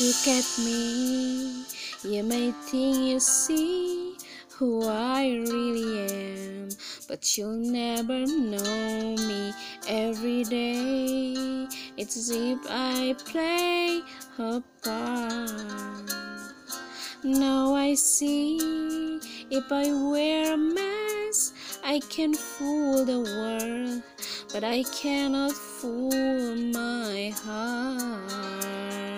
Look at me, you may think you see who I really am, but you'll never know me every day. It's as if I play a part. Now I see if I wear a mask, I can fool the world, but I cannot fool my heart.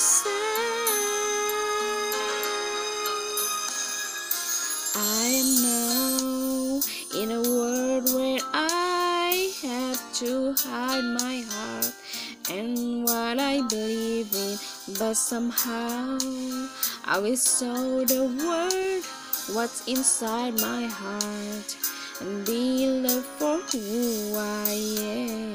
Am? I am now in a world where I have to hide my heart and what I believe in, but somehow I will show the world what's inside my heart and be loved for who I am.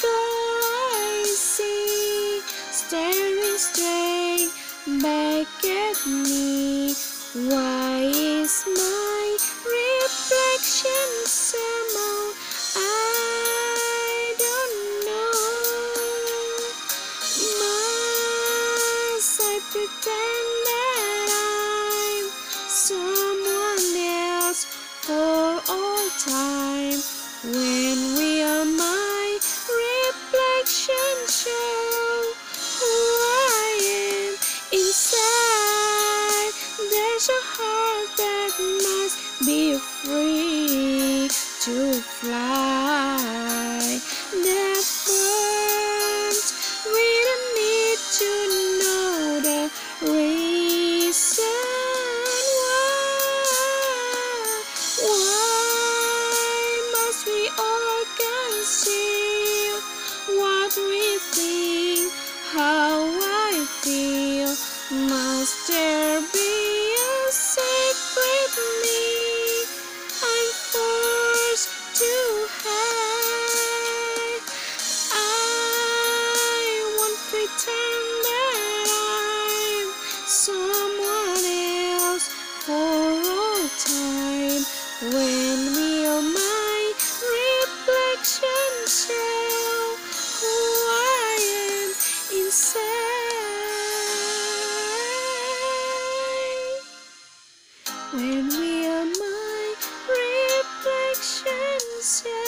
Girl I see staring straight back at me? Why is my reflection somehow I don't know? Must I pretend that I'm someone else for all time? When will be free to fly. That burns. We don't need to know the reason why. Why must we all conceal what we think? How I feel? Must there be When me on my reflection shall who I am inside. When me on my reflection shall.